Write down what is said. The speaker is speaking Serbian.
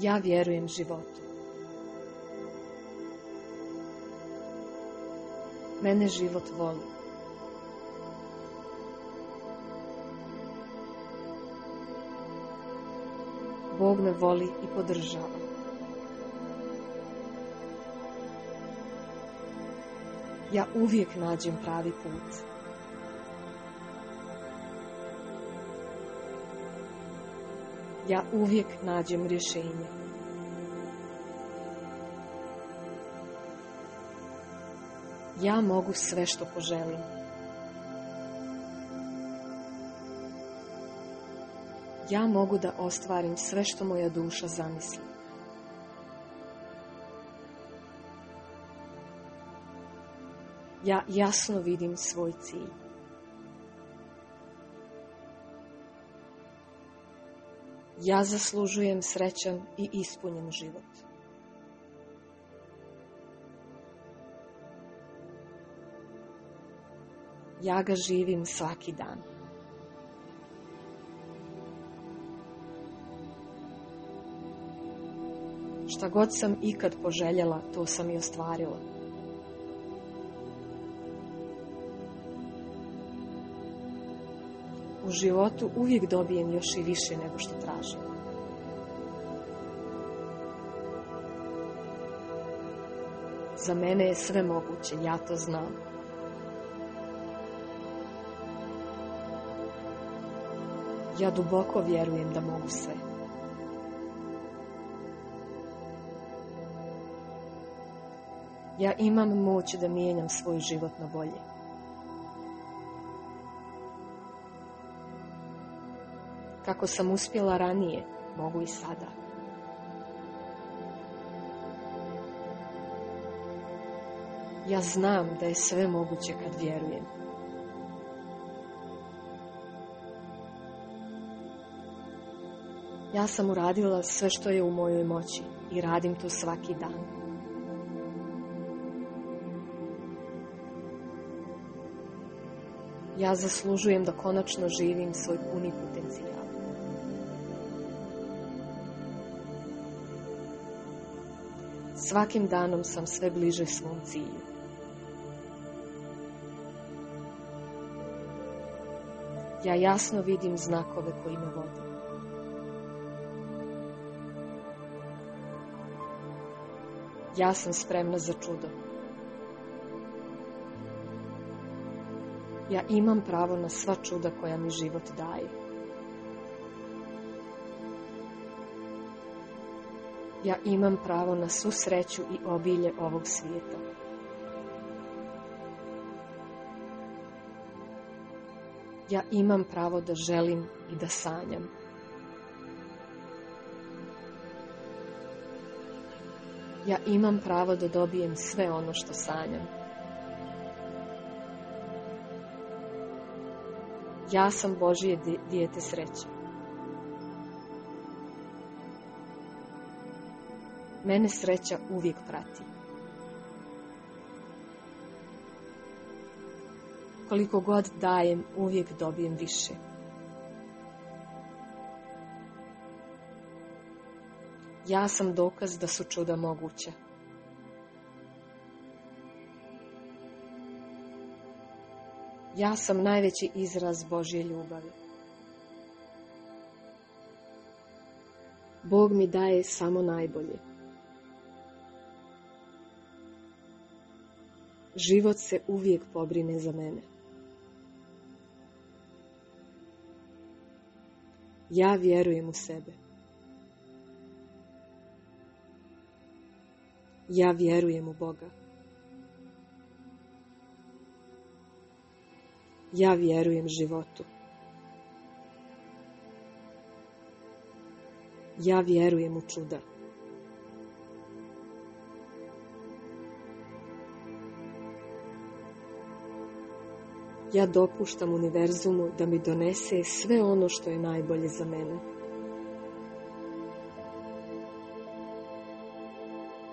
ja vjerujem životu. Mene život voli. Bog me voli i podržava. Ja uvijek nađem pravi put. ja uvijek nađem rješenje. Ja mogu sve što poželim. Ja mogu da ostvarim sve što moja duša zamisli. Ja jasno vidim svoj cilj. ja zaslužujem srećan i ispunjen život. Ja ga živim svaki dan. Šta god sam ikad poželjela, to sam i ostvarila. u životu uvijek dobijem još i više nego što tražim. Za mene je sve moguće, ja to znam. Ja duboko vjerujem da mogu sve. Ja imam moć da mijenjam svoj život na bolje. Kako sam uspjela ranije, mogu i sada. Ja znam da je sve moguće kad vjerujem. Ja sam uradila sve što je u mojoj moći i radim to svaki dan. Ja zaslužujem da konačno živim svoj puni potencijal. Svakim danom sam sve bliže svom cilju. Ja jasno vidim znakove koji me Ja sam spremna za čudo. Ja imam pravo na sva čuda koja mi život daje. ja imam pravo na svu sreću i obilje ovog svijeta. Ja imam pravo da želim i da sanjam. Ja imam pravo da dobijem sve ono što sanjam. Ja sam Božije dijete sreće. mene sreća uvijek prati. Koliko god dajem, uvijek dobijem više. Ja sam dokaz da su čuda moguća. Ja sam najveći izraz Božje ljubavi. Bog mi daje samo najbolje. život se uvijek pobrine za mene. Ja vjerujem u sebe. Ja vjerujem u Boga. Ja vjerujem životu. Ja vjerujem u čuda. ja dopuštam univerzumu da mi donese sve ono što je najbolje za mene.